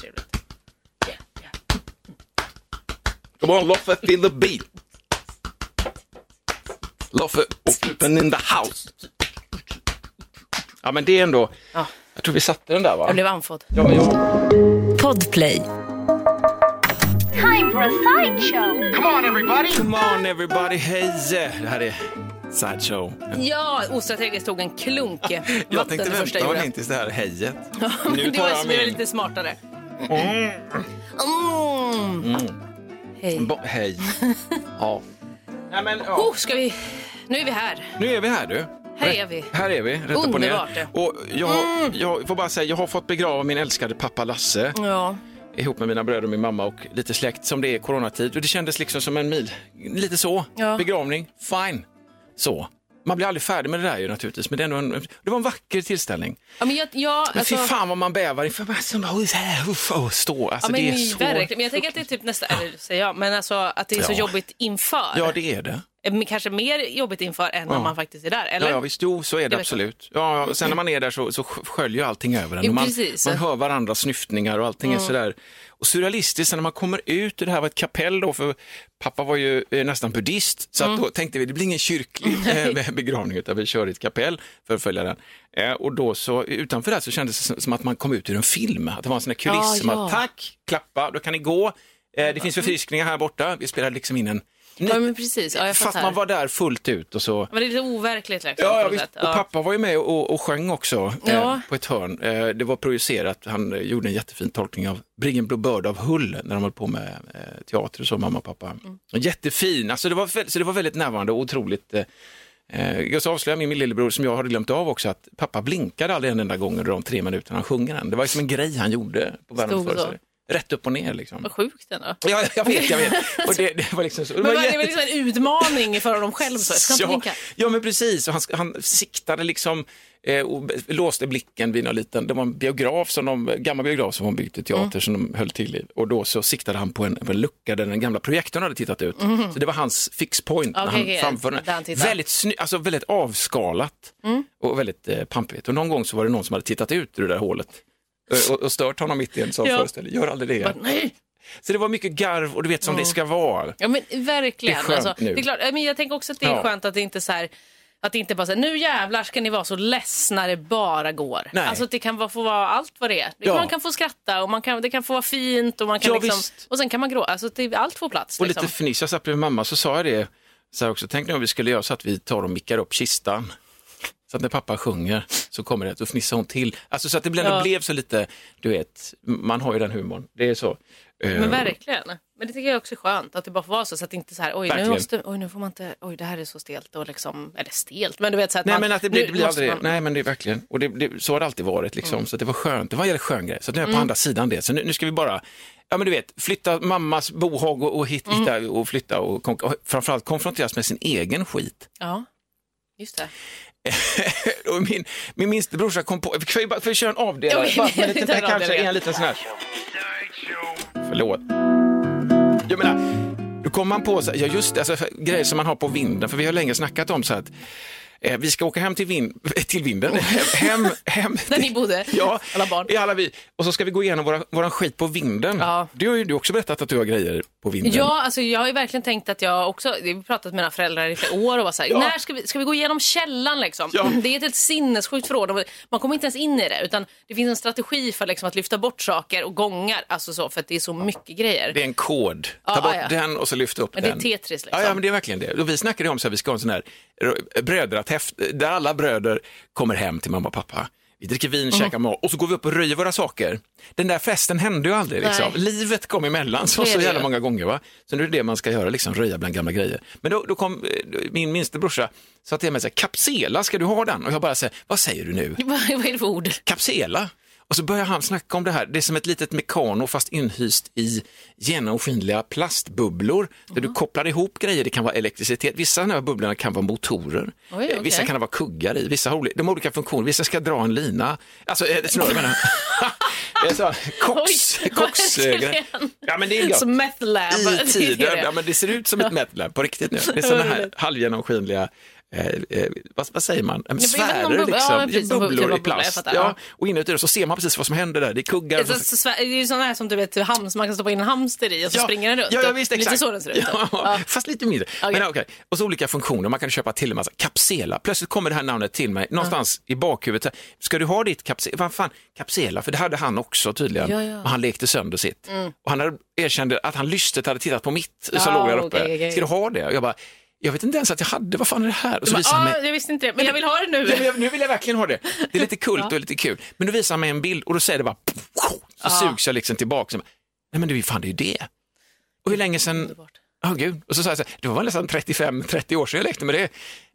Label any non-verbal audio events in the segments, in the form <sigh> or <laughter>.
Trevligt. Ja, ja. Come on Loffe, feel the beat. Loffe, open in the house. Ja men det är ändå, Ja. jag tror vi satte den där va? Jag blev andfådd. Ja, men jag... Podplay. Time for a sideshow. Come on everybody, hej! Det här är Sideshow. Ja, ostrategiskt tog en klunk Jag vatten tänkte det första vänta jag mig tills det här hejet. <laughs> Nu Nu det var jag jag min. lite smartare. Mm. Hej. Bo- hej. <laughs> Ja. Nej men, ja. Oh, ska vi... Nu är vi här. Nu är vi här du. Här är vi. Här är vi, rätt upp och Underbart, ner. Och jag, jag får bara säga, jag har fått begrava min älskade pappa Lasse. Ja. ihop med mina bröder och min mamma och lite släkt som det är coronatid. Och det kändes liksom som en mil. Lite så. Ja. Begravning, fine. Så. Man blir aldrig färdig med det där ju naturligtvis, men det, är ändå en, det var en vacker tillställning. ja, men jag... jag Men alltså, fy fan vad man bävar inför så så uff, och stå. Alltså ja, men, det är så... verkligen. men jag tänker att det är typ nästa, eller säger jag, men alltså att det är så Ja. jobbigt inför. Ja, det är det. Men Kanske mer jobbigt inför än när Ja. man faktiskt är där, eller? Ja, ja, visst, jo, så är det absolut. Ja, ja, sen när man är där så, så sköljer allting över en. Jo, man, precis. man hör varandras snyftningar och allting är sådär. Och surrealistiskt, när man kommer ut, och det här var ett kapell då, för pappa var ju eh, nästan buddhist, så att då tänkte vi det blir ingen kyrklig <laughs> eh, begravning, utan vi kör i ett kapell för att följa den. Eh, och då så, utanför det så kändes det som- som att man kom ut ur en film, att det var en sån här kuliss, Ja, som ja. att tack, klappa, då kan ni gå. Eh, det finns förfriskningar här borta, vi spelade liksom in en... Ja, men precis. Ja, jag fast fattar. man var där fullt ut och så... Men det är lite overkligt liksom. Ja, ja visst. Och pappa var ju med och, och sjöng också eh, Ja. på ett hörn. Eh, det var projicerat, han eh, gjorde en jättefin tolkning av Bring en Blue Bird av Hull när de höll på med eh, teater och så, mamma och pappa. Mm. Jättefin, alltså det var, så det var väldigt närvarande och otroligt eh, Eh, jag ska avslöja min lillebror som jag hade glömt av också att pappa blinkade aldrig en enda gång under de tre minuterna han sjunger den. Det var som en grej han gjorde på världens föreställning. Rätt upp och ner liksom. Vad sjukt ändå. Ja, jag vet, jag vet. <laughs> Och det, det var liksom så. det Men var det jätte- var liksom en utmaning för honom själv. Så. Jag ska ja, ja, men precis. Och han, han siktade liksom eh, och låste blicken vid någon liten, det var en biograf, som de, gammal biograf som var byggd till teater Mm. som de höll till i. Och då så siktade han på en, en lucka där den gamla projektorn hade tittat ut. Så det var hans fixpoint när Mhm. Okej, han okej, framförde den. Väldigt, sny, alltså väldigt avskalat Mm. och väldigt eh, pampigt. Och någon gång så var det någon som hade tittat ut ur det där hålet och, och stört honom mitt i en sån Ja. föreställning. Gör aldrig det. Bara, nej. Så det var mycket garv och du vet som det ska vara. Ja men verkligen. Det är skönt alltså, nu. Det är klart, men jag tänker också att det är Ja. skönt att det inte är så här att det inte bara säger nu jävlar ska ni vara så ledsna det bara går. Nej. Alltså det kan få vara allt vad det är. Ja. Man kan få skratta och man kan, det kan få vara fint och man kan Ja, liksom, visst. och sen kan man gråta. Alltså det, allt får plats. Och liksom. lite fniss, jag satt bredvid mamma så sa jag det, så här också, tänk nu om vi skulle göra så att vi tar och mickar upp kistan. Så att när pappa sjunger så kommer det, då fnissar hon till. Alltså så att det blev, Ja. blev så lite, du vet, man har ju den humorn. Det är så. Eh, Men verkligen. Men det tycker jag också är skönt att det bara får vara så. Så att det inte så här, oj nu, måste, oj nu får man inte, oj det här är så stelt och liksom, eller stelt, men du vet så att Nej man, men att det blir, det blir aldrig, man- Mm. nej men det är verkligen, och det, det, så har det alltid varit liksom, så att det var skönt, det var en skön grej. Så nu är jag på andra sidan det, så nu, nu ska vi bara, ja men du vet, flytta mammas bohag och, och hit, Mm. hitta och flytta och, och framförallt konfronteras med sin egen skit. Ja, just det. <laughs> min, min minste brorsa kom på, får vi, får vi köra en avdelare? Ja, vi lite, <laughs> en kanske en liten sån här. Förlåt. Jag menar, då kommer man på så här, ja just det, alltså, grejer som man har på vinden, för vi har länge snackat om så här att eh, vi ska åka hem till, vind, till vinden, hem, hem <laughs> Där ni bodde, Ja, alla barn. i alla vi. Och så ska vi gå igenom våra, våran skit på vinden. Ja. Du har ju du också berättat att du har grejer på vinden. Ja, alltså jag har ju verkligen tänkt att jag också, jag har pratat med mina föräldrar i flera år och var så här, Ja. när ska vi, ska vi gå igenom källan liksom? Ja. Det är ett helt sinnessjukt förråd. Man kommer inte ens in i det, utan det finns en strategi för liksom att lyfta bort saker och gångar, alltså så, för att det är så mycket grejer. Det är en kod. Ta bort den och så lyft upp Men det är den. Tetris liksom. Ja, ja, men det är verkligen det. Och vi snackade om så att vi ska ha en sån här brödratäft där alla bröder kommer hem till mamma och pappa. Vi dricker vin, Mhm. käkar mat och så går vi upp och röjer våra saker. Den där festen hände ju aldrig. Liksom. Livet kom emellan så, så jävla många gånger. Va? Så nu är det det man ska göra, liksom, röja bland gamla grejer. Men då, då kom eh, min minste brorsa sa till mig, så här, kapsela, ska du ha den? Och jag bara säger, vad säger du nu? Vad <laughs> vad är det för ord? Kapsela? Och så börjar han snacka om det här, det är som ett litet mekano fast inhyst i genomskinliga plastbubblor där du kopplar ihop grejer, det kan vara elektricitet, vissa av de här bubblorna kan vara motorer, Oj, Eh, vissa kan det vara kuggar i, vissa har de har olika funktioner, vissa ska dra en lina, alltså eh, snurr menar? <laughs> Koks, <laughs> koks, ja men det är. Som meth lab. I <laughs> tiden, ja men det ser ut som ett metlab på riktigt nu. Det är sådana här halvgenomskinliga Eh, eh, vad, vad säger man? Någon sfärer liksom, ja, precis, bubblor i plast. fattar, ja. ja. Och inuti det så ser man precis vad som händer där. Det är kuggar. Så, så, så, det är ju sådana här som du vet, hams, man kan stoppa in en hamster i och så springer den runt. Ja, ja visst, exakt. Lite så den ser ut. Ja, Ja. Fast lite mindre. Men, okej. Och så olika funktioner, man kan köpa till en massa. Capsela, plötsligt kommer det här namnet till mig någonstans i bakhuvudet. Ska du ha ditt Capsela? Vad fan, Capsela? För det hade han också tydligen. Ja, ja. Och han lekte sönder sitt. Och han hade erkände att han lystet hade tittat på mitt som Ja, låg där uppe. okej, okej. Ska du ha det? Och jag bara, jag vet inte ens att jag hade, vad fan är det här? Och så visade han ah, mig. jag visste inte det, men jag vill ha det nu. Ja, men jag- nu vill jag verkligen ha det. Det är lite <laughs> kult och lite kul. Men du visar mig en bild och då säger det bara, så sugs jag liksom tillbaka. Nej men du, fan det är ju det. Och hur länge sedan, Underbart. Ja gud, och så sa jag så här, det var väl nästan 35-30 år sedan jag lekte med det.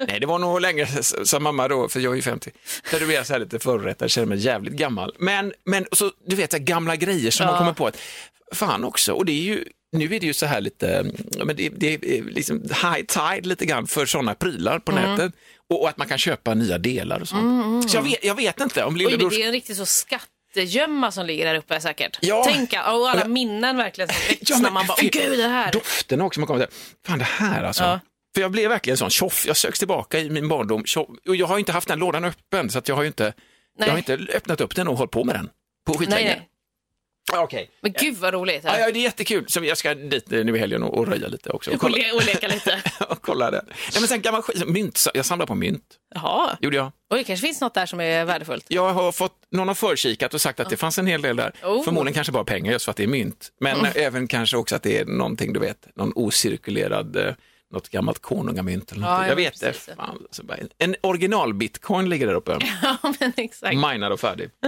Nej, det var nog längre, s- sa mamma då, för jag är ju 50. Där du är så här lite förorättad, känner mig jävligt gammal. Men, men så, du vet, så här gamla grejer som man kommer på att, fan också, och det är ju, nu är det ju så här lite, men det, det är liksom high tide lite grann för sådana prylar på Mm. nätet. Och, och att man kan köpa nya delar och sånt. Så jag vet, jag vet inte om Oj, men lillebror... det är en riktig så skattegömma som ligger där uppe säkert. Ja. Tänk och alla minnen verkligen som väcks Ja, när man bara, åh gud det här. Dofterna också, man kommer till, fan det här alltså. Ja. För jag blev verkligen sån tjoff, jag söks tillbaka i min barndom tjoff, och jag har inte haft den lådan öppen så att jag har inte, jag har Nej. inte öppnat upp den och hållit på med den på Nej, skitlänge. nej. Ja, Okej. Men gud vad roligt. Ja, ja, det är jättekul. Så jag ska dit nu i helgen och, och röja lite också. Och kolla, och leka lite. <laughs> och kolla det. Nej, men sen gammal mynt, jag samlar på mynt. Jaha, Gjorde jag. och det kanske finns något där som är värdefullt. Jag har fått, någon har förkikat och sagt att det fanns en hel del där. Oh. Förmodligen kanske bara pengar just för att det är mynt. Men även kanske också att det är någonting, du vet, någon ocirkulerad, eh, något gammalt konungamynt eller något. Ja, jag ja, vet det. Fan, en original-bitcoin ligger där uppe, <laughs> Ja, men exakt. minad och färdig. <laughs>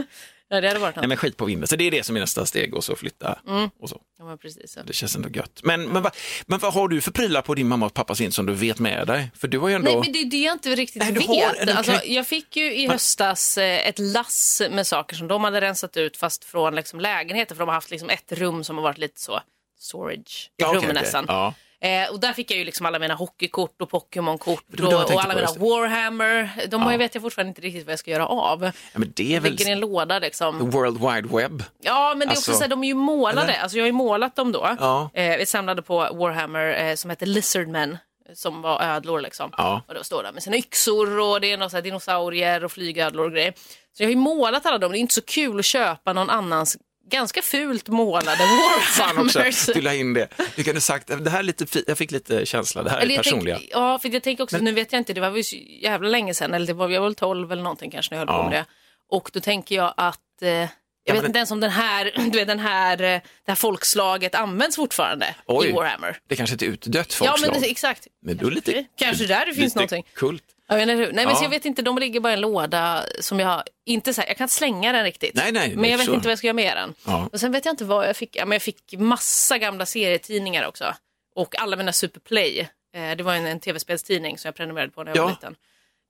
Ja, det hade varit Nej men skit på vinden, så det är det som är nästa steg och så flytta Mm. och så. Ja, men precis. så. Det känns ändå gött. Men, men, vad, men vad har du för prylar på din mamma och pappas vind som du vet med dig? För du har ju ändå... Nej, men det är det jag inte riktigt Nej, vet. har alltså, jag fick ju i höstas eh, ett lass med saker som de hade rensat ut fast från liksom, lägenheter för de har haft liksom, ett rum som har varit lite så storage Ja, okej. nästan. Ja. Eh, och där fick jag ju liksom alla mina hockeykort och Pokémon-kort och, och alla mina. Warhammer. De Ja. jag vet jag fortfarande inte riktigt vad jag ska göra av. Ja, men det är väl Ligger i en låda liksom. World Wide Web? Ja, men det är Alltså- också så här, de är ju målade. Eller? Alltså jag har ju målat dem då. Ja. Eh, vi samlade på Warhammer eh, som heter Lizardmen som var ödlor liksom. Ja. Och då står där med sina yxor och det är några dinosaurier och flygödlor och grejer. Så jag har ju målat alla dem. Det är inte så kul att köpa någon annans ganska fult målade <laughs> Fan också, Warhammers. du la in det. Du kunde sagt, det här är lite jag fick lite känsla, det här är Eller jag personliga. Tänk, ja, för jag tänker också, nu vet jag inte, det var så jävla länge sedan, eller det var, jag var väl 12 eller någonting kanske när jag höll Ja. på med det. Och då tänker jag att, eh, jag men vet inte ens om den här, <clears throat> du vet, den här, eh, det här folkslaget används fortfarande Oj. i Warhammer. Det kanske inte är utdött Ja, folkslag. men det, exakt. Men då är lite, Kanske där det finns lite någonting. kult. Jag hur. Nej, men Ja. så jag vet inte, de ligger bara i en låda som jag inte så här, jag kan inte slänga den riktigt. Nej, nej, men jag vet förstår. inte vad jag ska göra med den. Ja. Och sen vet jag inte vad jag fick, ja, men jag fick massa gamla serietidningar också. Och alla mina Superplay. Eh, det var en, en tv-spelstidning som jag prenumererade på när jag Ja. var liten.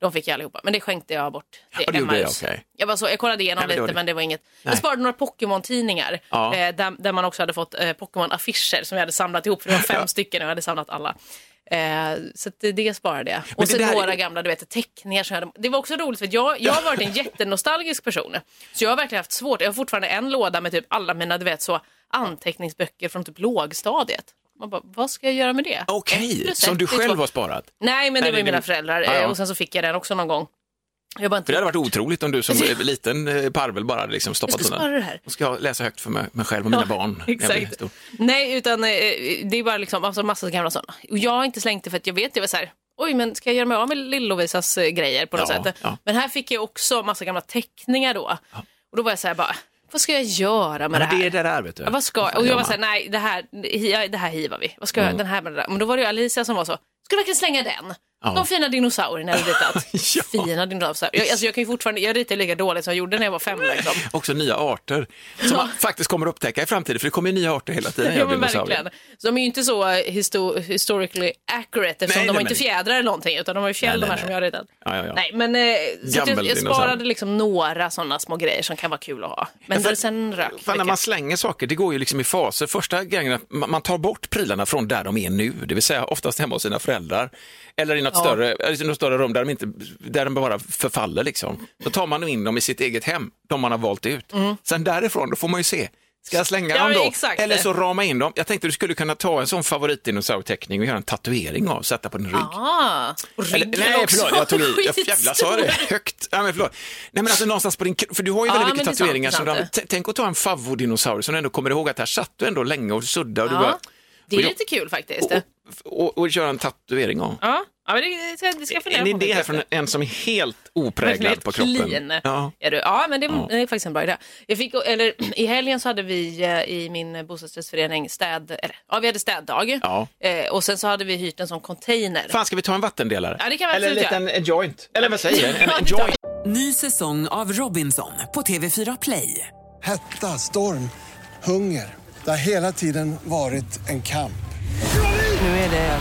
De fick jag allihopa, men det skänkte jag bort till Ja, Emmaus. jag, okej. jag, var så, jag kollade igenom Nej, lite men det var inget. Nej. Jag sparade några Pokémon-tidningar eh, där, där man också hade fått eh, Pokémon-affischer som jag hade samlat ihop, för det var fem <laughs> stycken och jag hade samlat alla. Eh, så det, det sparade jag. Och sen där är- några gamla du vet, teckningar som jag hade. Det var också roligt för jag, jag har varit en jättenostalgisk person. Så jag har verkligen haft svårt. Jag har fortfarande en låda med typ alla mina du vet, så, anteckningsböcker från typ lågstadiet. Man bara, vad ska jag göra med det? Okej, plus som du själv har sparat. Nej, men det Nej, var ju mina föräldrar. Ja, ja. eh, Och sen så fick jag den också någon gång. Jag bara inte För det hade varit otroligt om du som <laughs> liten eh, parvel bara hade liksom stoppat Jag ska undan. spara det här. Och ska läsa högt för mig, mig själv och mina barn. jag blir Exakt. Nej, utan eh, det är bara liksom alltså, massa gamla sådana. Och jag har inte slängt det för att jag vet, det var så här, oj men ska jag göra mig av med Lill-Lovisas eh, grejer på något Ja, sätt? ja. Men här fick jag också massa gamla teckningar då. Och då var jag så här bara, vad ska jag göra med Ja, det här? det är det där vet du. Ja, vad ska, och jag var man? såhär, nej det här, det här hivar vi. Vad ska jag, den här med det där? Men då var det ju Alicia som var så, ska du verkligen slänga den? De fina dinosaurierna jag ritat. <laughs> Ja. Fina dinosaurier. Jag, alltså jag kan ju fortfarande, jag ritar lika dåligt som jag gjorde när jag var fem. Liksom. Också nya arter som man faktiskt kommer att upptäcka i framtiden, för det kommer ju nya arter hela tiden. <laughs> Ja, men verkligen. Så de är ju inte så eh, histo historically accurate eftersom Nej, de har nej, inte fjädrar eller någonting utan de har ju fjäll de här nej, som jag har ritat. Ja, ja. Nej, men eh, så jag, jag sparade liksom några sådana små grejer som kan vara kul att ha. Men för- sen rök Fan, när man slänger saker, det går ju liksom i faser. Första grejen man tar bort prylarna från där de är nu, det vill säga oftast hemma hos sina föräldrar. Eller i något, Ja. större, i något större rum där de, inte, där de bara förfaller. Liksom. Då tar man in dem i sitt eget hem, de man har valt ut. Sen därifrån, då får man ju se. Ska jag slänga Mm. Ja, dem då? exakt. Eller så rama in dem. Jag tänkte du skulle kunna ta en sån favoritdinosaurteckning och göra en tatuering av, sätta på din rygg. Ah, och Eller, nej, förlåt, jag tog i. Jag <laughs> jävlar sa det högt. Ja, men förlåt. Nej, men alltså någonstans på din för du har ju väldigt mycket sant, tatueringar. är som sant du, tänk att ta en favodinosaurie som du ändå kommer ihåg att här satt du ändå länge och sudda och du Ja, bara, det är och lite kul faktiskt. och, och, och göra en tatuering av. Ja, ja men det ska, det ska fundera En på. idé från en som är helt opräglad Väldigt på kroppen. Clean. Ja. Är du? ja, men det, det är faktiskt en bra idé. Jag fick, eller, <clears throat> I helgen så hade vi eh, i min bostadsrättsförening städ, eller, ja, vi hade städdag. Ja. Eh, och sen så hade vi hyrt en sån container. Fan, ska vi ta en vattendelare? Ja, det kan vi Eller en liten en joint. Eller vad säger jag? En, <laughs> Ja, en joint. Ny säsong av Robinson på TV4 Play. Hetta, storm, hunger. Det har hela tiden varit en kamp.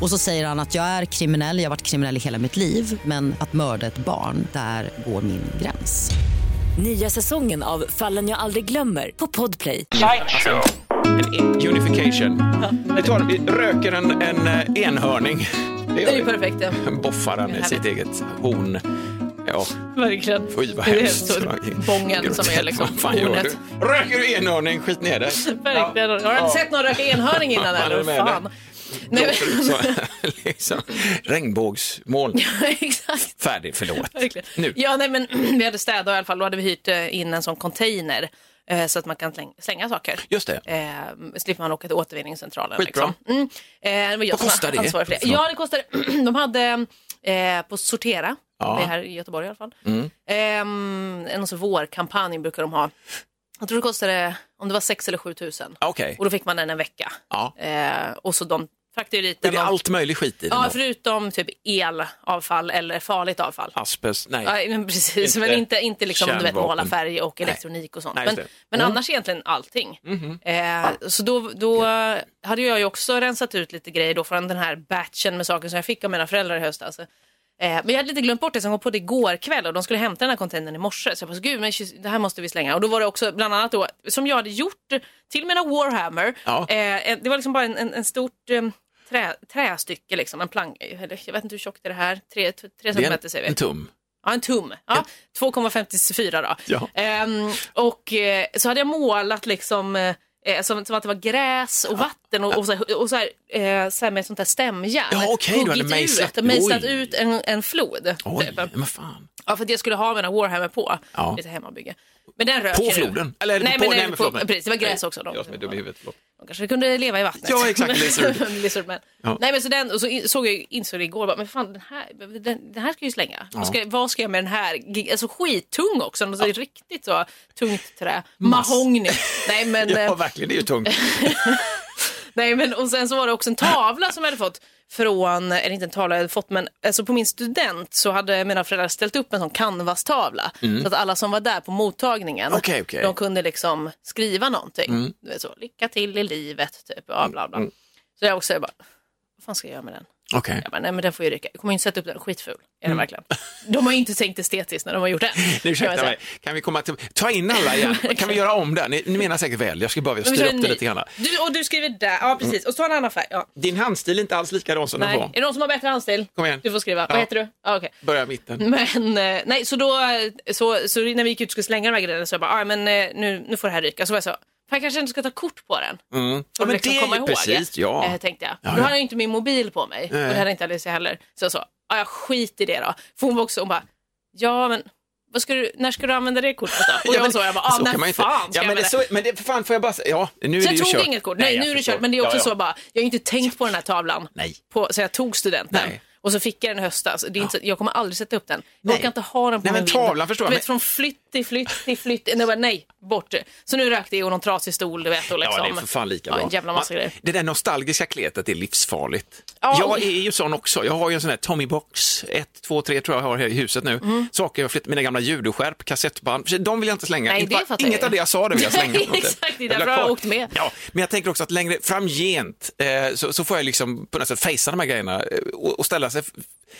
Och så säger han att jag är kriminell, jag har varit kriminell i hela mitt liv men att mörda ett barn, där går min gräns. Nya säsongen av Fallen jag aldrig glömmer på Podplay. En unification. <laughs> Vi, tar, vi röker en, en eh, enhörning. Det Det är ju perfekt. Ja. <laughs> Boffar han i sitt eget horn. Ja, Verkligen. Oj, vad det är hemskt. så bången som är liksom Vad fan gör hornet. du? Röker du enhörning, skit ner dig. <laughs> Verkligen. Har du inte sett någon röka enhörning innan eller? Fan. Nej, men, Så, <laughs> liksom, regnbågsmål. <laughs> exakt. Färdig, förlåt. Verkligen. Nu. Ja, nej, men <clears throat> vi hade städat i alla fall. Då hade vi hyrt eh, in en sån container eh, så att man kan släng, slänga saker. Just det. Eh, slipper man åka till återvinningscentralen. Skitbra. Liksom. Mm. Eh, Vad kostar det? det. Ja, det kostade... <clears throat> De hade eh, på Sortera, Ja. Mm. det är här i Göteborg i alla fall. Eh, en sån vårkampanj brukar de ha. Jag tror det kostade, om det var 6 eller 7 tusen. Okej. Och då fick man den en vecka. Ja. Eh, och så de fraktade ju dit Det den. är och- allt möjligt skit i den. Ja, då. förutom typ elavfall eller farligt avfall. Asbest, nej. Ja, men precis, Inte men inte, inte liksom, du vet, kärnvapen. måla färg och elektronik och sånt. Nej, men det. Mm. men annars egentligen allting. Eh, så då, då hade jag ju också rensat ut lite grejer då från den här batchen med saker som jag fick av mina föräldrar i höstas. Eh, men jag hade lite glömt bort det, så jag kom på det igår kväll och de skulle hämta den här containern i morse. Så jag bara, gud, men det här måste vi slänga. Och då var det också bland annat då, som jag hade gjort till mina Warhammer. Ja. Eh, det var liksom bara en, en, en stort eh, trä, trästycke, liksom, en plank, eller jag vet inte hur tjockt är det här, tre, centimeter säger vi. en tum. Ja, en tum. Ja, 2,54 då. Ja. Ehm, och eh, så hade jag målat liksom eh, som, som att det var gräs och vatten och, och, så, här- och så, här, eh, så här med sånt här stämjärn. Ja, okej, du hade mejslat- ut, mejslat ut en, en flod. Oj, typ. men fan. Ja, för att jag skulle ha mina Warhammer på. Ja. Lite hemmabygge. Men den rök På ju nu. floden? Eller nej, på- men, nej, men på, förlåt, men- precis, det var gräs också. De, Jag som är dum i huvudet, förlåt. de kanske kunde leva i vattnet. Ja, exakt, lizard. <laughs> Lizardman. Ja. Nej, men så den, och så in- såg jag, insåg jag igår, bara, men fan den här, den, den här ska jag ju slänga. Vad, ska, vad ska jag med den här? Gig- Alltså skittung också, alltså, riktigt så tungt trä. Mahogny. Nej men, <laughs> Ja, eh, verkligen, det är ju tungt. <laughs> nej, men och sen så var det också en tavla som jag hade fått från, eller inte en tavla jag hade fått, men alltså på min student så hade mina föräldrar ställt upp en sån canvas-tavla. Så att alla som var där på mottagningen, Mm. Okej, okej. de kunde liksom skriva någonting. Mm. Så, lycka till i livet, typ, bla bla bla. Så jag också jag bara, vad fan ska jag göra med den? Okej. Jag bara, nej men den får ju ryka. Jag kommer inte sätta upp den, skitful. Är Mm. den verkligen. De har ju inte tänkt estetiskt när de har gjort den. <laughs> Nu, kan man ursäkta säga. mig, kan vi komma till... Ta in alla igen. <laughs> Kan vi göra om det? Ni, ni menar säkert väl, jag ska bara styra upp det lite grann. Du, och du skriver där, ja precis. Och så en annan färg. Ja. Din handstil är inte alls likadan som Nej. den Är var. det någon som har bättre handstil? Kom igen. Du får skriva. Ja. Vad heter du? Ja, okej. Börja mitten. Men eh, nej, så då, så, så när vi gick ut och skulle slänga de här grejerna så jag bara, ah, men eh, nu, nu får det här ryka. Så var jag så, fan jag kanske inte ska ta kort på den. Mm. För Ja, att men liksom det komma ju ihåg. precis, ja. Eh, tänkte jag. Ja, ja. hade jag inte min mobil på mig. Och Nej. det hade inte Alicia heller. Så jag sa, ja, jag skit i det då. För hon var också, hon bara, ja men ska du, när ska du använda det kortet då? Och jag var så, jag bara, ah, när fan ska ja, jag men, det, använda så, men det, för fan får jag bara ja, nu är så det jag ju tog kört. inget kort. Nej, jag nu är det kört. Men det är också Ja, ja. så bara, jag har inte tänkt på den här tavlan. Nej. På, så jag tog studenten. Nej. Och så fick jag den i höstas. Det är inte, Jag kommer aldrig sätta upp den. Jag orkar inte ha den på Nej, men tavlan förstår du jag, vet, Från flytt till flytt till flytt. Nej, bara, nej, bort. Så nu rökte jag och någon trasig stol, du vet. Och liksom, Ja, det är för fan lika ja, bra. en jävla massa Man- grejer. Det där nostalgiska kletet är livsfarligt. Ja, jag är ju sån också. Jag har ju en sån här Tommy Box, 1, 2, 3 tror jag har här i huset nu. Mm. Saker jag har flyttat, mina gamla judoskärp, kassettband, de vill jag inte slänga. Nej, Inte- det fattar Inget jag. av det jag sa det vill jag slänga. <laughs> Nej, exakt, det är vill därför ha jag har kvar. åkt med. Ja, men jag tänker också att längre framgent eh, så, så får jag liksom på något sätt fejsa de här grejerna eh, och, och ställa, sig,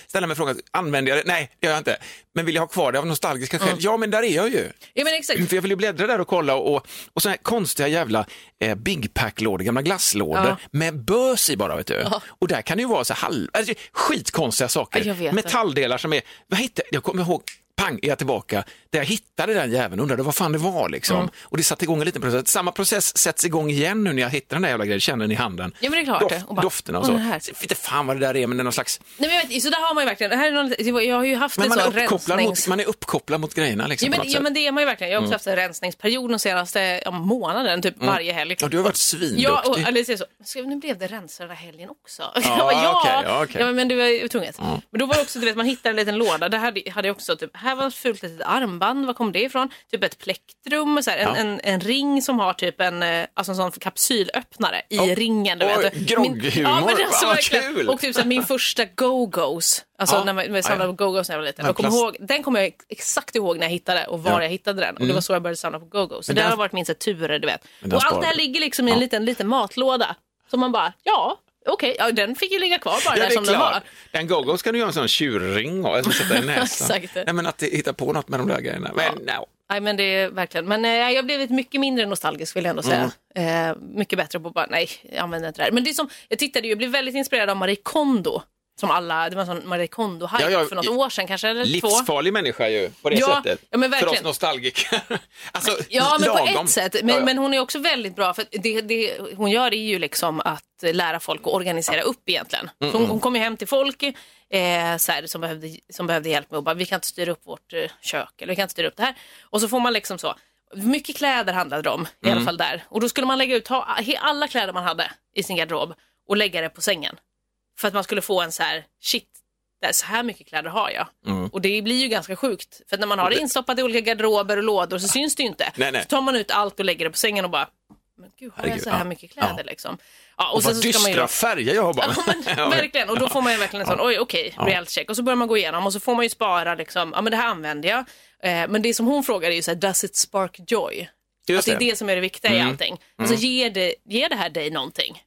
ställa mig frågan, använder jag det? Nej, det gör jag inte. Men vill jag ha kvar det av nostalgiska Mm. skäl? Ja, men där är jag ju. Ja, men exakt. För jag vill ju bläddra där och kolla och, och såna här konstiga jävla eh, Big Pack-lådor, gamla glasslådor Ja. med bös i bara vet du. Och där kan det ju vara så halv, alltså, skitkonstiga saker. Ja. Metalldelar som är, vad hittade, jag kommer ihåg, pang är jag tillbaka, där jag hittade den jäveln, undrade vad fan det var liksom. Mm. Och det satte igång en liten process. Samma process sätts igång igen nu när jag hittar den där jävla grejen, känner den i handen. Ja, men det är klart Doft. Och bara, dofterna och "Åh, så. den här." så. Vet inte fan vad det där är, men det är någon slags, Nej, men vet, så där har man ju verkligen. Det här är någon, jag har ju haft men en är, sån rensnings... mot, man är uppkopplad mot grejerna liksom Ja men, ja men det är man ju verkligen. Jag har också haft en rensningsperiod de senaste ja, månaden, typ varje helg. Mm. Ja, du har varit svinduktig. Ja, och Alice är så, ska, nu blev det rensare den här helgen också. Ja, <laughs> jag bara, ja, ja, okej. ja, men du ju tvunget. Men då var det också, du vet, man hittar en liten låda. Det här hade jag också, typ, här var ett fult litet armband, var kom det ifrån? Typ ett plektrum, så här, en, Ja. en, en ring som har typ en, eh, alltså en sån kapsylöppnare i Oh, ringen. Du vet. grogghumor. ja, men alltså, Vad kul. Och typ så här, min första go-go's, alltså Ja. när man, jag samlade på go-go's när jag var liten. Jag plast- ihåg, den kommer jag exakt ihåg när jag hittade och var Ja. Mm. jag hittade den. Och det var så jag började samla på go-go's. Så det den- har varit min så här, turer, du vet. Och allt det här ligger liksom i en liten, liten matlåda. Så man bara, ja, okej, ja, den fick ju ligga kvar bara Ja, där som den var. klart. Den go ska du göra en sån tjurring och alltså, sätta i <laughs> näsan. Nej, men att hitta på något med de där grejerna. Men, no. Nej men det är verkligen, men eh, jag har blivit mycket mindre nostalgisk vill jag ändå säga. Mm. Eh, mycket bättre på bara, nej, jag använder inte det här. Men det är som, jag tittade ju, jag blev väldigt inspirerad av Marie Kondo. Som alla, det var en sån Marie Kondo-hype Ja, ja, för något år sedan kanske, eller två. Livsfarlig människa ju, på det Ja, sättet. ja, men För oss verkligen. nostalgiker. <laughs> alltså, Ja, men lagom. på ett sätt. Men, men hon är också väldigt bra, för det, det hon gör är ju liksom att lära folk att organisera upp egentligen. Så hon, hon kom ju hem till folk eh, så här, som, behövde, som behövde hjälp med att bara, vi kan inte styra upp vårt eh, kök, eller vi kan inte styra upp det här. Och så får man liksom så, mycket kläder handlade det om, i alla fall där. Och då skulle man lägga ut, alla kläder man hade i sin garderob och lägga det på sängen. För att man skulle få en så här, shit, så här mycket kläder har jag. Mm. Och det blir ju ganska sjukt. För när man har det instoppat i olika garderober och lådor så syns det ju inte. Nej, nej. Så tar man ut allt och lägger det på sängen och bara, men gud, har jag så här mycket kläder Ja. liksom? Ja, Och vad man ju dystra då- färger jag har bara. <laughs> <laughs> Ja, men, verkligen, och då får man ju verkligen en sån, oj okej, reality check. Och så börjar man gå igenom och så får man ju spara, liksom, ja men det här använder jag. Eh, men det som hon frågar är ju så här, does it spark joy? Just att det är det. som är det viktiga i allting. Alltså ger det, ger det här dig någonting?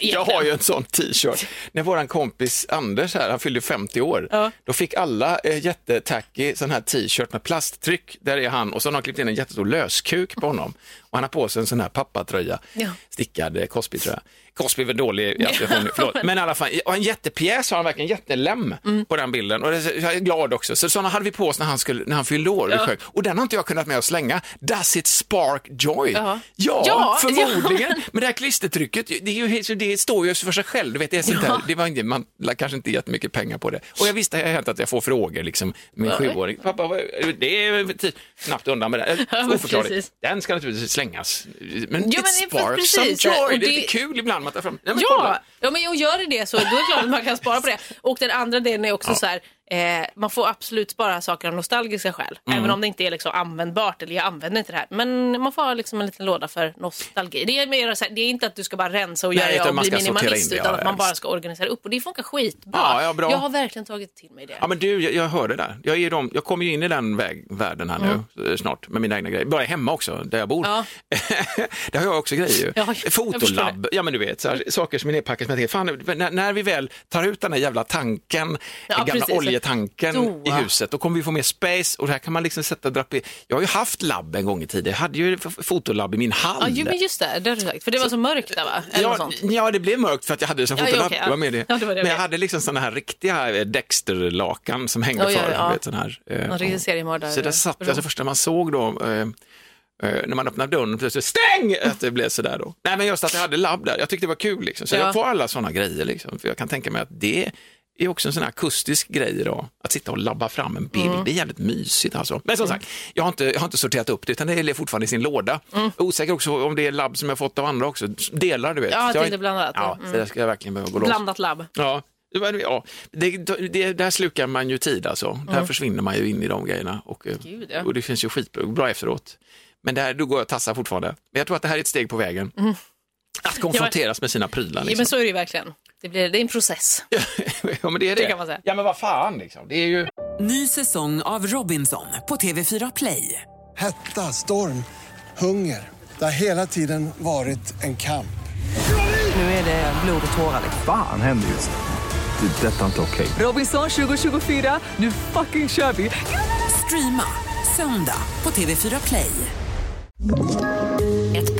Jag har ju en sån t-shirt. När våran kompis Anders här, han fyllde 50 år, Ja. då fick alla eh, jättetacky sån här t-shirt med plasttryck. Där är han och så har de klippt in en jättestor löskuk på honom. Och han har på sig en sån här pappatröja, Ja. stickad eh, Cosby-tröja. Cosby är väl dålig i <laughs> förlåt. Men i alla fall, och en jättepjäs har han verkligen, jättelem Mm. på den bilden. Och jag är glad också. Så sådana hade vi på oss när han, skulle, när han fyllde år. Ja. Ja. Och den har inte jag kunnat med att slänga. Does it spark joy? Ja. Ja, Ja, förmodligen. ja. <laughs> Men det här klistertrycket, det, är ju, det står ju för sig själv. Du vet, det, är sånt här, det var inte, man kanske inte jättemycket pengar på det. Och jag visste, har hänt att jag får frågor, liksom, min Oj. sjuåring. Pappa, det är snabbt undan med det. <laughs> Ja, Oförklarligt. Den ska naturligtvis slängas. Men Ja, it men det- sparks some joy. Det är det- lite kul ibland. Man tar fram, Nej, men kolla. Ja, ja men och gör det det så då är det klart att man kan spara på det. Och den andra delen är också så här, eh, man får absolut spara saker av nostalgiska skäl. Mm. Även om det inte är liksom användbart eller jag använder inte det här. Men man får ha liksom en liten låda för nostalgi. Det är, mer så här, det är inte att du ska bara rensa och Nej, göra och bli minimalist utan att man bara ska organisera upp och det funkar skitbra. Ja, ja, bra. Jag har verkligen tagit till mig det. Ja, men du, jag, jag hör det där. Jag, är de, jag kommer ju in i den väg, världen här nu eh, snart med mina egna grejer. Bara hemma också, där jag bor. Ja. <laughs> där har jag också grejer. Ja, Fotolabb, ja men du vet, så här, saker som är nedpackat fan, när, när vi väl tar ut den här jävla tanken, Ja, gamla oljetanken Då. i huset, då kommer vi få mer space och här kan man liksom sätta draper. Jag har ju haft labb en gång i tiden, jag hade ju fotolabb i min hall. Ja, ju, men just det, det har du sagt. För det var så mörkt där va? Eller Ja, ja, det blev mörkt för att jag hade det som Ja, ja, fotolabb. ja. Det var med det. Ja, det var det, Men jag hade liksom sådana här riktiga eh, Dexter-lakan som hängde Ja, ja, för. ja. Vet, sån här, eh, Någon riktig seriemördare. så där satt jag, så första man såg då, eh, eh, när man öppnade dörren, plötsligt stäng! Att det blev sådär då. Nej men just att jag hade labb där, jag tyckte det var kul liksom. Så Ja. jag får alla sådana grejer liksom. För jag kan tänka mig att det är också en sån här akustisk grej idag. Att sitta och labba fram en bild, Mm. det är jävligt mysigt alltså. Men som sagt, jag har, inte, jag har inte sorterat upp det utan det är fortfarande i sin låda. Är osäker också om det är labb som jag fått av andra också. Delar du vet. Mm. Ja, till det blandat. Ja, Mm. där ska jag verkligen behöva gå loss. Blandat labb. Ja, det, ja det, det, där slukar man ju tid alltså. Där försvinner man ju in i de grejerna. Och, eh, Mm. Gud, ja. och det finns ju skitbra efteråt. Men där, då går jag och tassar fortfarande. Men jag tror att det här är ett steg på vägen. Att konfronteras med sina prylar. Mm. Ja, Liksom. men så är det ju verkligen. Det, blir, det är en process. <laughs> ja, men det är det. Det kan man säga. Ja, men vad fan liksom. Det är ju... Ny säsong av Robinson på TV4 Play. Hetta, storm, hunger. Det har hela tiden varit en kamp. Nu är det blod och tårar. liksom. Fan händer just nu. Det. är Detta är inte okej. Robinson 2024, nu fucking kör vi! Streama söndag på TV4 Play.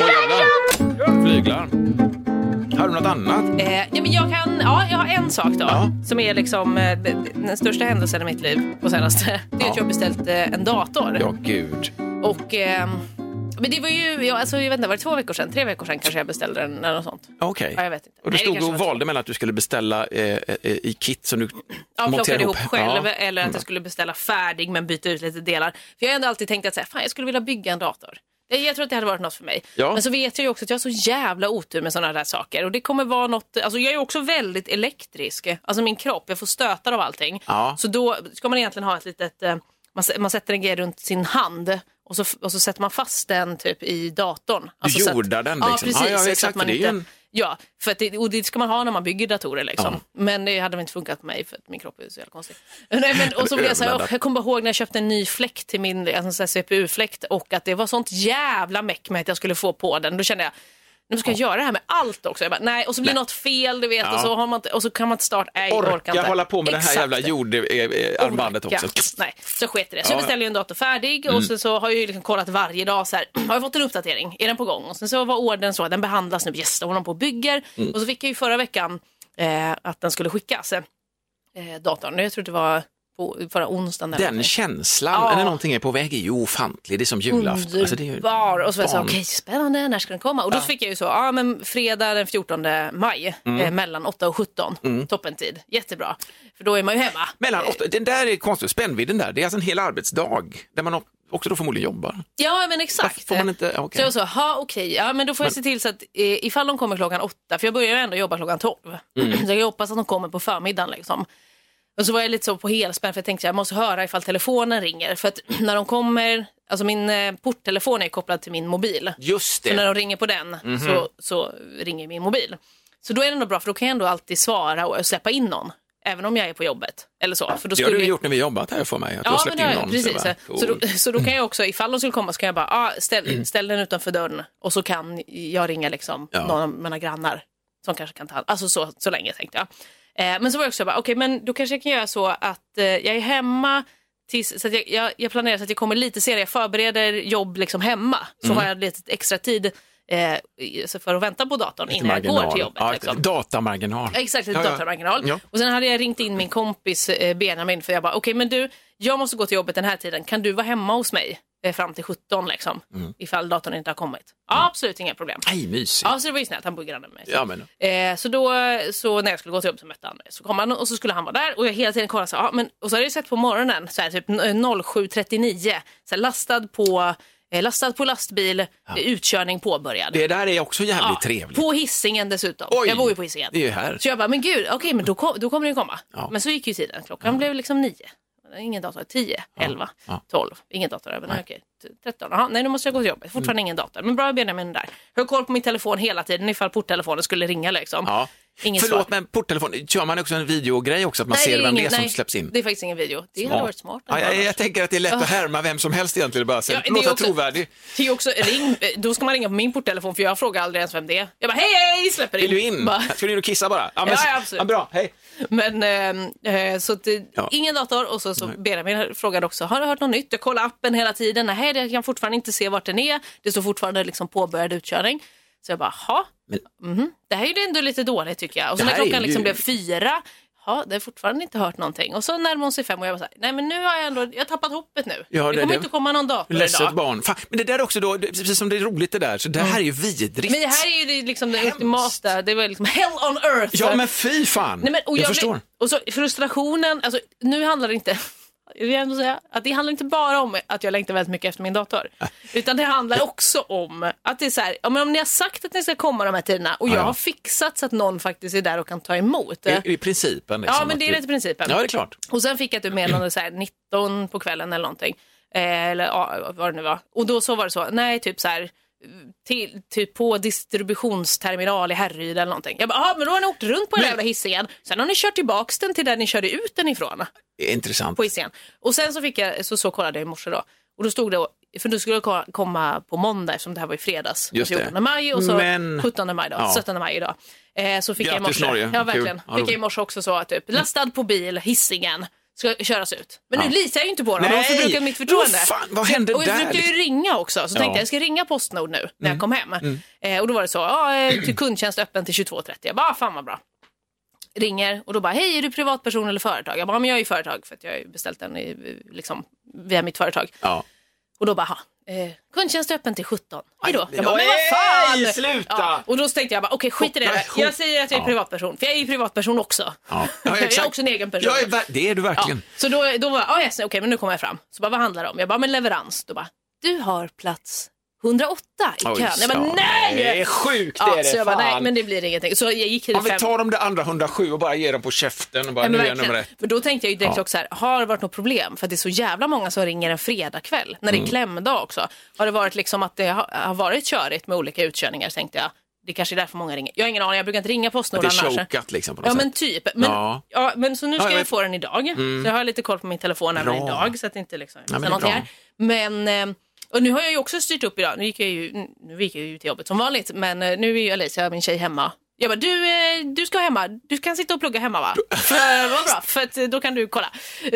Åh jävlar. Flyglar. Har du något annat? Eh, ja, men jag, kan, ja, jag har en sak då, Ja. som är liksom, eh, den största händelsen i mitt liv på senaste. <laughs> Det är Ja. att jag har beställt eh, en dator. Ja, gud. Och, ehm, men det var ju, ja, alltså, jag vet inte, var det två veckor sedan? Tre veckor sedan kanske jag beställde den eller något sånt. Okej. Ja, jag vet inte. Och du Nej, stod kanske och valde mellan att du skulle beställa eh, eh, i kit som du Ja, monterar plockade ihop själv Ja. eller att jag skulle beställa färdig men byta ut lite delar. För jag har ändå alltid tänkt att så här, fan, jag skulle vilja bygga en dator. Jag, jag tror att det hade varit något för mig. Ja. Men så vet jag ju också att jag har så jävla otur med sådana där saker. Och det kommer vara något, alltså jag är också väldigt elektrisk. Alltså min kropp, jag får stötar av allting. Ja. Så då ska man egentligen ha ett litet, eh, man, sätter en grej runt sin hand och så, och så sätter man fast den typ i datorn. Alltså så jordar den, Ja, liksom. precis. Ja, ja, så exakt, att man inte, en- Ja, för det, och det ska man ha när man bygger datorer. Liksom. Men det hade väl inte funkat på mig för att min kropp är så jävla konstig. Nej, men, och så blev jag, så här, jag kommer ihåg när jag köpte en ny fläkt till min alltså, CPU-fläkt och att det var sånt jävla meck med att jag skulle få på den. Då kände jag, nu ska jag göra det här med allt också. Jag bara, nej, och så blir Nej. något fel, du vet, Ja. och, så har man, och så kan man inte starta. Nej, orkar Orka inte. hålla på med det här Exakt. jävla jordarmbandet Orka. också. Nej, så sket det. Så Ja, beställde en dator färdig och sen så har jag ju liksom kollat varje dag så här, <clears throat> har jag fått en uppdatering? Är den på gång? Och sen så var ordern så, den behandlas nu, yes, håller de på och bygger. Mm. Och så fick jag ju förra veckan eh, att den skulle skickas, eh, datorn. Jag tror det var på förra onsdagen. eller Den känslan Ja. när någonting är på väg är ju ofantlig. Det är som julafton. Alltså, det är ju Underbar! Och så var jag så barn. okej spännande, när ska den komma? Och då fick jag ju så, ja men fredag den 14 maj Mm. eh, mellan 8 och 17, toppentid, jättebra. För då är man ju hemma. Mellan åtta, den där är konstigt, spännvidden där, det är alltså en hel arbetsdag där man också då förmodligen jobbar. Ja men exakt. Får man inte, ja, okej. Så jag sa, ha okej, ja men då får jag se till så att eh, ifall de kommer klockan åtta, för jag börjar ju ändå jobba klockan tolv. Mm. Så jag hoppas att de kommer på förmiddagen liksom. Och så var jag lite så på helspänn för jag tänkte jag måste höra ifall telefonen ringer. För att <clears throat> när de kommer, alltså min eh, porttelefon är kopplad till min mobil. Just Så när det. De ringer på den så, så ringer min mobil. Så då är det nog bra för då kan jag ändå alltid svara och släppa in någon. Även om jag är på jobbet. Eller så. För då Det har du jag- gjort när vi jobbat här för mig, att du har Ja, släppt men det in har någon. precis. bara, Så, då, cool. så då kan jag <laughs> också, ifall de skulle komma så kan jag bara, ah, Mm. ställ, ställ den utanför dörren och så kan jag ringa liksom Ja. någon av mina grannar som kanske kan ta hand Alltså så, så länge tänkte jag. Eh, men så var jag också bara, okej men då kanske jag kan göra så att eh, jag är hemma tills, så jag, jag, jag planerar så att jag kommer lite senare, jag förbereder jobb liksom hemma. Så Mm. har jag lite extra tid eh, för att vänta på datorn Lite innan jag går marginal. till jobbet. Ja, liksom. Datamarginal. Exakt, lite Ja, datamarginal. Ja. Och sen hade jag ringt in min kompis eh, Benjamin för jag bara, okej men du, jag måste gå till jobbet den här tiden, kan du vara hemma hos mig fram till 17 liksom? Mm. Ifall datorn inte har kommit. Ja, absolut inga problem. Nej, mysigt. Ja, så det var ju snällt, han bor granne med mig. Ja, men, Eh, så då, så när jag skulle gå till jobbet så mötte han mig. Så kom han och så skulle han vara där och jag hela tiden kollade så, ja, men, och så hade jag sett på morgonen, så här, typ 07.39, så här, lastad, på, eh, lastad på lastbil, eh, utkörning påbörjad. det där är också jävligt Ja, trevligt. På hissingen dessutom. Oj, jag bor ju på hissingen. Det är här. Så jag bara, men gud, okej men då, kom, då kommer det komma. Ja. Men så gick ju tiden, klockan blev liksom nio. Ingen dator, 10, 11, Ja. 12, ingen dator över, nej. okej, 13, Jaha, nej nu måste jag gå till jobbet, fortfarande ingen dator. Men bra Benjamin där. Höll koll på min telefon hela tiden ifall porttelefonen skulle ringa liksom. Ja. Inget Förlåt, svar. men porttelefon, kör man också en videogrej också, att man Nej, ser vem det är som nej, släpps in? Det är faktiskt ingen video. Det hade varit smart. Ja, jag, jag tänker att det är lätt att härma vem som helst egentligen, bara sen, Ja, det låta också- trovärdig. Det är också, ring, då ska man ringa på min porttelefon för jag frågar aldrig ens vem det är. Jag bara hej hej, släpper in. Vill du in? Bara, Ska du in och kissa bara? Ja, men, Ja, ja, absolut. Ja, bra, hej. Men eh, eh, så att det, Ja. ingen dator och så, så Benjamin frågade också, har du hört något nytt? Jag kollar appen hela tiden, nej jag kan fortfarande inte se vart den är. Det står fortfarande liksom påbörjad utkörning. Så jag bara, ha, mhm. det här är ju ändå lite dåligt tycker jag. Och så när är klockan ju- liksom blev fyra, ja, det har fortfarande inte hört någonting. Och så närmar hon sig fem och jag bara, så här, nej men nu har jag ändå, jag har tappat hoppet nu. Ja, det, det- kommer det- inte komma någon dator Ledset idag. barn. Fan, men det där är också då, precis som det är roligt det där, så det här är ju vidrigt. Men det här är ju liksom det ultimata, det var liksom hell on earth. Ja, men fy fan. Nej, men, jag, jag förstår. Och så frustrationen, alltså, nu handlar det inte, jag vill ändå säga, att det handlar inte bara om att jag längtar väldigt mycket efter min dator. <laughs> Utan det handlar också om att det är så här, ja, men om ni har sagt att ni ska komma de här tiderna och jag Ja, har fixat så att någon faktiskt är där och kan ta emot. I, I principen. Liksom, ja, men det är lite principen. Ja, det är klart. Och sen fick jag ett meddelande så här 19 på kvällen eller någonting. Eh, eller ja, vad det nu var. Och då så var det så, nej typ så här till, typ på distributionsterminal i Härryd eller någonting. Jag bara, men då har ni åkt runt på den jävla Hisingen. Sen har ni kört tillbaks den till där ni körde ut den ifrån. Det intressant. På Hisingen. Och sen så fick jag, så, så kollade jag i morse då. Och då stod det, för du skulle ko- komma på måndag eftersom det här var i fredags. Just det. 14 maj och så Men- 17 maj då, Ja. 17 maj idag. Eh, så fick jag i Grattis, morse. Norge. Ja Kul. verkligen. Ja, fick jag i morse också så att typ lastad på bil, Hisingen ska köras ut. Men Ja. nu litar jag ju inte på dem, de Nej! förbrukat mitt förtroende. Vad fan, vad hände och jag försökte ju ringa också, så Ja. tänkte jag jag ska ringa Postnord nu när jag kom hem. Eh, och då var det så, ja, eh, till kundtjänst öppen till 22.30. Jag bara, ah, fan vad bra. Ringer och då bara, hej är du privatperson eller företag? Jag bara, men jag är ju företag för att jag har beställt den i, liksom, via mitt företag. Ja. Och då bara, "Ha, eh, kundtjänst är öppen till 17. Hej då. Aj, Jag bara, men vad fan! sluta! och då tänkte jag bara, okej skit i det. Jag säger att jag är Ja. privatperson, för jag är ju privatperson också. Ja. <laughs> jag är också en egen person. Ja, är det är du verkligen. Ja, så då, då var jag, yes, okej men nu kommer jag fram. Så bara, vad handlar det om? Jag bara, men leverans. Då bara, du har plats 108 i Oj, kön. Jag bara, ja, nej! Det är sjukt, Ja, det är så det. jag bara, nej men det blir ingenting. Så jag gick till vi fem. tar de där andra 107 och bara ger dem på käften och bara, Ja, men nu är nummer ett. För då tänkte jag ju direkt Ja. också så här, har det varit något problem? För att det är så jävla många som ringer en fredagkväll när det Mm. är klämdag också. Har det varit liksom att det har, varit körigt med olika utkörningar tänkte jag. Det kanske är därför många ringer. Jag har ingen aning, jag brukar inte ringa Postnord det är annars. chokat liksom på något Ja sätt. men typ. Men, Ja. ja. men så nu ska Ja, jag jag få den idag. Mm. Så jag har lite koll på min telefon även idag så att det inte liksom Ja, men det ja, är någonting bra. här. Men, eh, och nu har jag ju också styrt upp idag. Nu gick jag ju, nu gick jag ju till jobbet som vanligt. Men eh, nu är ju Alicia, min tjej, hemma. Jag bara, du, eh, du ska hemma. Du kan sitta och plugga hemma va? För, vad bra, för att, eh, då kan du kolla.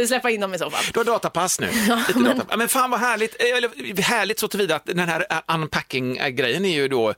Släppa in dem i så fall. Du har datapass nu. Lite men... Data. men fan vad härligt. Eh, Eller, härligt så tillvida att den här unpacking-grejen är ju då,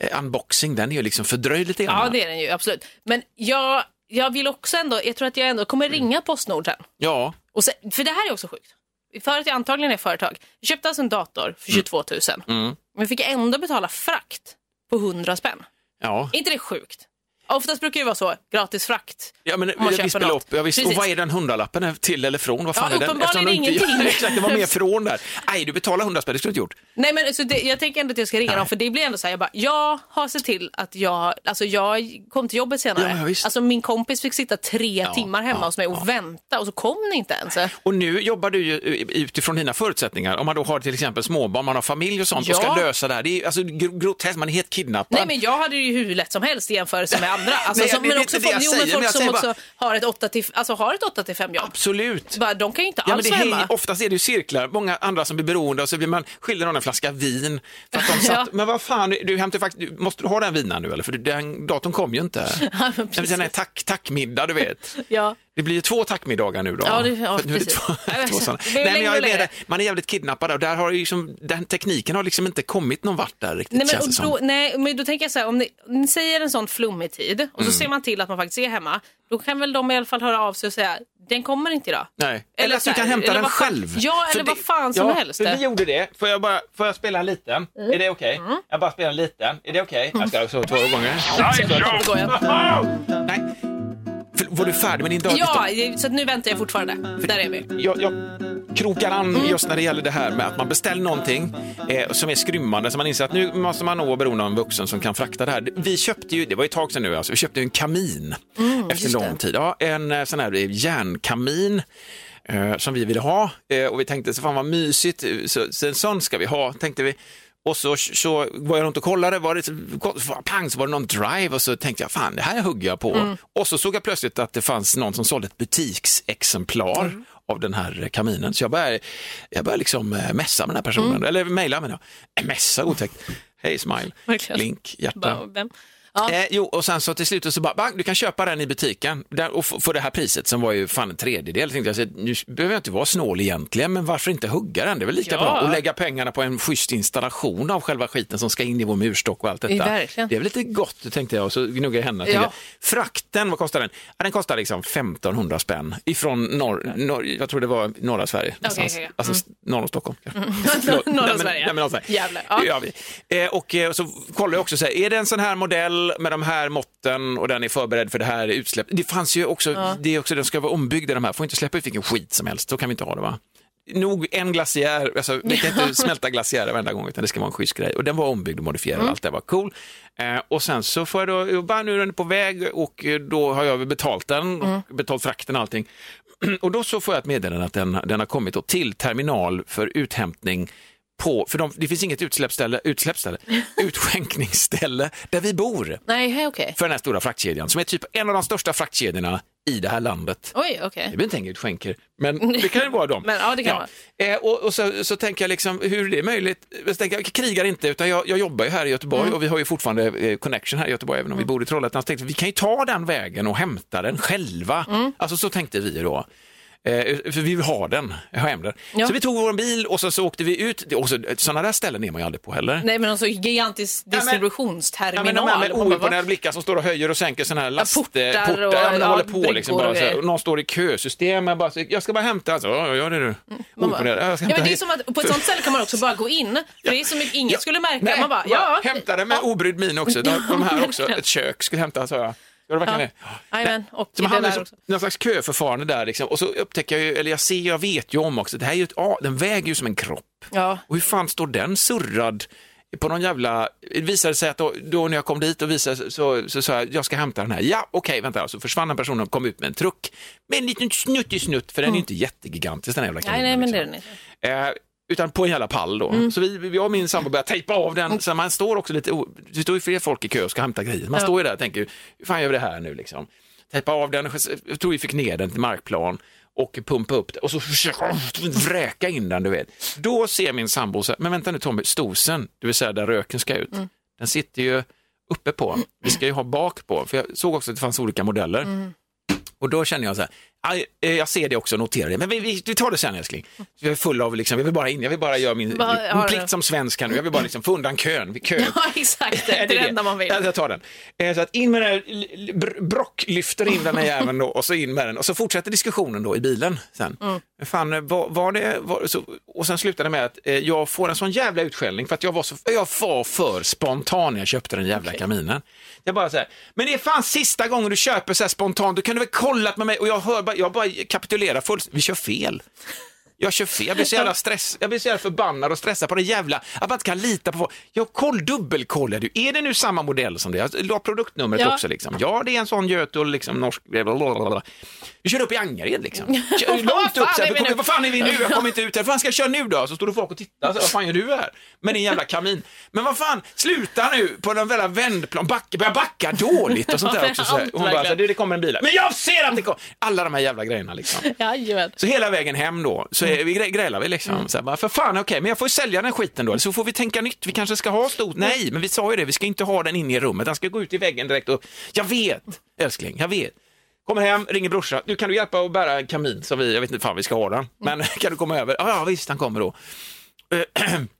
eh, unboxing, den är ju liksom fördröjd lite grann. Ja, det är den ju absolut. Men jag, jag vill också ändå, jag tror att jag ändå kommer ringa Postnord sen. Ja. Och sen, för det här är också sjukt. För att jag antagligen är företag. Jag köpte alltså en dator för 22 000. Mm. Men fick ändå betala frakt på 100 spänn. Ja. Är inte det sjukt? Oftast brukar det vara så, gratis frakt. Ja, men ett visst belopp. Ja, visst. Och vad är den hundralappen till eller från? Vad fan Ja, är den? uppenbarligen ingenting. Exakt, det var mer från där. <laughs> Nej, du betalar hundra spänn, det skulle du inte gjort. Nej men så det, jag tänker ändå att jag ska ringa dem för det blir ändå så här, jag bara, jag har sett till att jag, alltså jag kom till jobbet senare. Ja, ja, alltså min kompis fick sitta tre timmar hemma ja, hos mig och vänta och så kom ni inte ens. Och nu jobbar du ju utifrån dina förutsättningar. Om man då har till exempel småbarn, man har familj och sånt och Ja. ska lösa det här. Det är alltså gr- groteskt, man är helt kidnappad. Nej men jag hade ju hur lätt som helst i jämförelse med andra. Alltså, Nej, som, det men också det folk, jo, men men folk som också bara- har ett 8 till, alltså har ett 8 till 5 jobb. Absolut. Bara, de kan ju inte Ja, men alls det vara hänger, hemma. oftast är det ju cirklar, många andra som blir beroende och så blir man skyldig någon en flaska vin. För att de <laughs> satt, Ja. Men vad fan, du hämtar faktiskt, du, måste du ha den vinan nu eller? För den datorn kom ju inte. <laughs> Ja, men men Den är precis. tack, tackmiddag, du vet. Ja. Det blir ju två tackmiddagar nu då. Ja, det- ja, För nu är det två, två sådana. Det Nej, men jag är med. Man är jävligt kidnappad och där har liksom, den tekniken har liksom inte kommit någon vart där riktigt Nej men, känns det och som. då, nej, men då tänker jag så här, om ni, ni säger en sån flummig tid och så Mm. ser man till att man faktiskt är hemma, då kan väl de i alla fall höra av sig och säga, den kommer inte idag. Nej. Eller, att så du kan hämta eller den själv. Ja, eller vad fan som ja, helst. Vi gjorde det. Får jag, bara, får jag spela en liten? Mm. Är det okej? Jag bara spelar en liten. Är det okej? Jag ska så två gånger. <laughs> Då. Nej. För, var du färdig med din dag? Ja, så nu väntar jag fortfarande. Där är vi. jag, jag krokar an Mm. just när det gäller det här med att man beställer någonting eh, som är skrymmande, så man inser att nu måste man nog vara beroende av en vuxen som kan frakta det här. Vi köpte ju, det var ju ett tag sedan nu, alltså, vi köpte en kamin Mm, efter lång det. tid. Ja, en eh, sån här järnkamin. Eh, som vi ville ha eh, och vi tänkte så fan vad mysigt, så, så en sån ska vi ha, tänkte vi. Och så, så var jag runt och kollade, var det, pang så var det någon drive och så tänkte jag fan det här hugger jag på. Mm. Och så såg jag plötsligt att det fanns någon som sålde ett butiksexemplar Mm. av den här kaminen. Så jag började, jag började liksom eh, messa med den här personen, Mm. eller mejla med den. Messa, otäckt. Hej smile, Verkligen. link, hjärta. Vem? Ja. Eh, jo, och sen så till slut så bara, "Bang, du kan köpa den i butiken där, och för det här priset som var ju fan en tredjedel. Tänkte jag, så, nu behöver jag inte vara snål egentligen, men varför inte hugga den? Det är väl lika Ja. bra och lägga pengarna på en schysst installation av själva skiten som ska in i vår murstock och allt detta. Verkligen. Det är väl lite gott, tänkte jag, och så gnuggade jag händerna. Ja. Jag, Frakten, vad kostar den? Ja, den kostar liksom 1500 spänn ifrån norr, norr, jag tror det var norra Sverige, okej, okej. alltså Mm. norr om Stockholm. <laughs> Förlåt. Norra Nej, men- Sverige. nej, men alltså- Jävlar. Ja. Eh, och eh, så kollar jag också så här, är det en sån här modell med de här måtten och den är förberedd för det här utsläpp? Det fanns ju också, Ja. det är också, den ska vara ombyggda de här, får inte släppa ut vilken skit som helst, så kan vi inte ha det va? Nog en glaciär, alltså, vi kan inte <laughs> smälta glaciärer varenda gång utan det ska vara en schysst grej. Och den var ombyggd och modifierad, Mm. allt det var cool. Eh, och sen så får jag då, jag bara, nu är den på väg och eh, då har jag betalt den, Mm. och betalt frakten och allting. <clears throat> Och då så får jag ett meddelande att den, den har kommit till terminal för uthämtning på, för de, det finns inget utsläppsställe, utsläppsställe, <laughs> utskänkningsställe där vi bor Nej, okej. för den här stora fraktkedjan som är typ en av de största fraktkedjorna i det här landet. Oj, okej. Jag behöver inte hänga ut skänker, men det kan ju vara dem. <laughs> Men, ja, det kan Eh, och och så, så tänker jag liksom, hur är det möjligt? Jag, tänker, jag krigar inte, utan jag, jag jobbar ju här i Göteborg Mm. och vi har ju fortfarande eh, connection här i Göteborg, även om vi bor i Trollhättan. Så tänkte vi kan ju ta den vägen och hämta den själva. Mm. Alltså så tänkte vi då. Eh, för vi vill ha den, ha hem den. Ja. Så vi tog vår bil och så, så åkte vi ut. Och så, sådana där ställen är man ju aldrig på heller. Nej, men alltså gigantisk Ja, men distributionsterminal. de här oimponerade blickar som står och höjer och sänker sådana här last, portar eh, portar och, ja, men ja, håller på liksom. Bara, så någon står i kösystem. Jag, bara, så, jag ska bara hämta, alltså, ja, gör det du. Man bara, ja, Jag men det är som att på ett sånt ställe kan man också bara gå in. För det är som att ingen Ja, skulle märka. Nej, man bara, ja. Hämta det med obrydd min också. De, de här också, ett kök skulle hämta, sa jag. Ska det verkligen Ja. det? Och Så man hamnar i någon slags köförfarande där liksom. och så upptäcker jag ju, eller jag ser, jag vet ju om också, det här är ju ett, den väger ju som en kropp. Ja. Och hur fan står den surrad på någon jävla, det visade sig att då, då när jag kom dit och visade så, sa jag, jag ska hämta den här. Ja, okej, vänta, så försvann en person och kom ut med en truck med en liten snuttig snutt, för den är ju inte jättegigantisk den här jävla Nej, kaninen. nej, men det är liksom. den inte. Utan på en jävla pall då. Mm. Så vi, vi, jag och min sambo började tejpa av den, så man står också lite, det står ju fler folk i kö och ska hämta grejer. Man Ja. står ju där och tänker, hur fan gör vi det här nu liksom? Tejpa av den, jag tror vi fick ner den till markplan och pumpa upp den och så försöka <laughs> vräka in den, du vet. Då ser min sambo så här, men vänta nu Tommy, stosen, det vill säga där röken ska ut, Mm. den sitter ju uppe på, vi ska ju ha bak på, för jag såg också att det fanns olika modeller. Mm. Och då känner jag så här, jag ser det också, noterar det, men vi, vi, vi tar det sen älskling. Jag är full av, liksom, jag vill bara in, jag vill bara göra min, Bara- min ja, plikt ja. som svensk här nu, jag vill bara liksom få undan kön, kön. <laughs> Ja, exakt. <laughs> Det är det enda man vill. Jag tar den. Eh, Så att in med den, här, Brock lyfter in den här jäveln då och så in med den och så fortsätter diskussionen då i bilen sen. Mm. Fan, eh, var, var det, var, så, och sen slutar det med att eh, jag får en sån jävla utskällning för att jag var, så, jag var för spontan när jag köpte den jävla kaminen. Jag bara säger, men det är fan sista gången du köper så här spontant, du kan du väl kollat med mig och jag hör bara, jag bara kapitulerar fullständigt, vi kör fel. Jag kör fel, jag blir så jävla stress, jag blir så jävla förbannad och stressad på det jävla, att man inte kan lita på folk. Jag koll, dubbelkollar du, är det nu samma modell som det? Jag la produktnumret Ja. också liksom. Ja, det är en sån Götul, liksom norsk, blablabla. Vi kör upp i Angered liksom. Kör Långt upp, så här, kommer, vad fan är vi nu? Jag kommer inte ut här, vad fan ska jag köra nu då? Så står det folk och tittar, så, vad fan gör du här? Med din jävla kamin. Men vad fan, sluta nu på den jävla vändplan, backa, börja backa dåligt och sånt där också. Så här. <laughs> Och hon bara, så här, det, kommer en bil här. Men jag ser att det kommer! Alla de här jävla grejerna liksom. Så hela vägen hem då, så är vi grä- grälar vi liksom. Så här, bara, för fan, okej, men jag får sälja den skiten då, så får vi tänka nytt. Vi kanske ska ha stort. Nej, men vi sa ju det, vi ska inte ha den inne i rummet, den ska gå ut i väggen direkt och jag vet, älskling, jag vet. Kommer hem, ringer brorsan, du kan du hjälpa att bära en kamin som vi, jag vet inte fan vi ska ha den, men <laughs> kan du komma över? Ja, visst, han kommer då. <clears throat>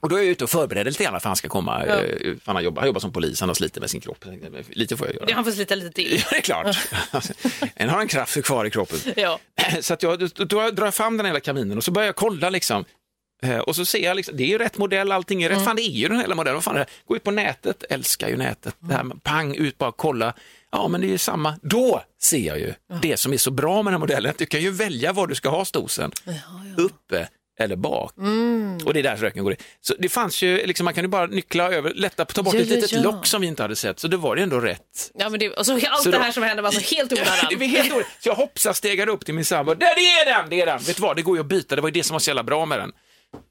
Och då är jag ute och förbereder lite grann för han ska komma. Ja. eh, Han, har jobbat, han jobbar som polis, han har slitit med sin kropp. Lite får jag göra. Han får slita lite till. <laughs> Ja, det är klart. <laughs> en har en kraft kvar i kroppen. <laughs> Ja. <clears throat> Så att jag, då, då drar jag fram den hela kaminen och så börjar jag kolla liksom. Eh, Och så ser jag, liksom, det är ju rätt modell, allting är rätt. Fan, det är ju den hela modellen. Vad fan är det? Gå ut på nätet, älskar ju nätet. Det här med pang, ut bara kolla. Ja, men det är ju samma. Då ser jag ju det som är så bra med den här modellen. Att du kan ju välja var du ska ha stosen. Uppe eller bak. Mm. Och det är där röken går i. Så det fanns ju, liksom, man kan ju bara nyckla över, lätta, ta bort Ja, ett ja, litet ja. lock som vi inte hade sett. Så det var det ändå rätt. Ja, men det, och så allt Så det då- här som hände var så helt <laughs> det onödan. var helt dåligt. Så jag hoppsade, stegade upp till min sambo. Där det är den! Det är den! Vet du vad, det går ju att byta. Det var ju det som var så jävla bra med den.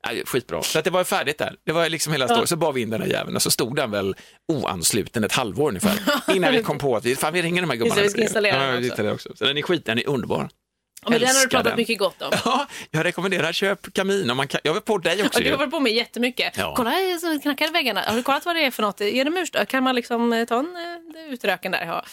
Nej, skitbra. Så att det var färdigt där. Det var liksom hela storyn. Så bar vi in den här jäveln och så stod den väl oansluten ett halvår ungefär. Innan vi kom på att vi, fan, vi ringer de här gubbarna. <laughs> Just det, vi ska installera ja, den också. Så den är skit, den är underbar. Ja, men den har du pratat den. mycket gott om. <laughs> Ja, jag rekommenderar köp kamin. Om man kan, jag var på dig också Ja, du har varit på mig jättemycket. Ja. Kolla, så knackar väggarna. Har du kollat vad det är för något? Är det murstök? Kan man liksom eh, ta en eh, utröken där? Ja.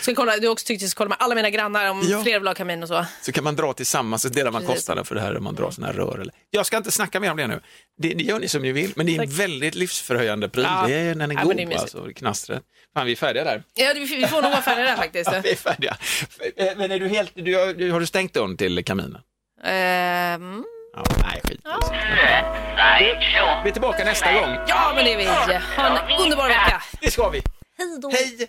Ska kolla, du också tyckt att kolla med alla mina grannar om Ja. fler vill ha kamin och så. Så kan man dra tillsammans, så delar man Precis. kostnaden för det här om man drar sådana här rör. Eller. Jag ska inte snacka mer om det nu. Det, det gör ni som ni vill, men det är en Tack. väldigt livsförhöjande pryl. Ja. Det är, den är Ja, god är alltså, knastret. Fan, vi är färdiga där. Ja, vi får nog vara färdiga där <laughs> faktiskt. Ja, vi är färdiga. Eh, Men är du helt, du, har, du, har du stängt dörren till kaminen? Ehm, Ja, nej, skit. Vi är tillbaka nästa gång. ja, men det är vi. Ha en underbar vecka. Det ska vi. Hej då. Hej!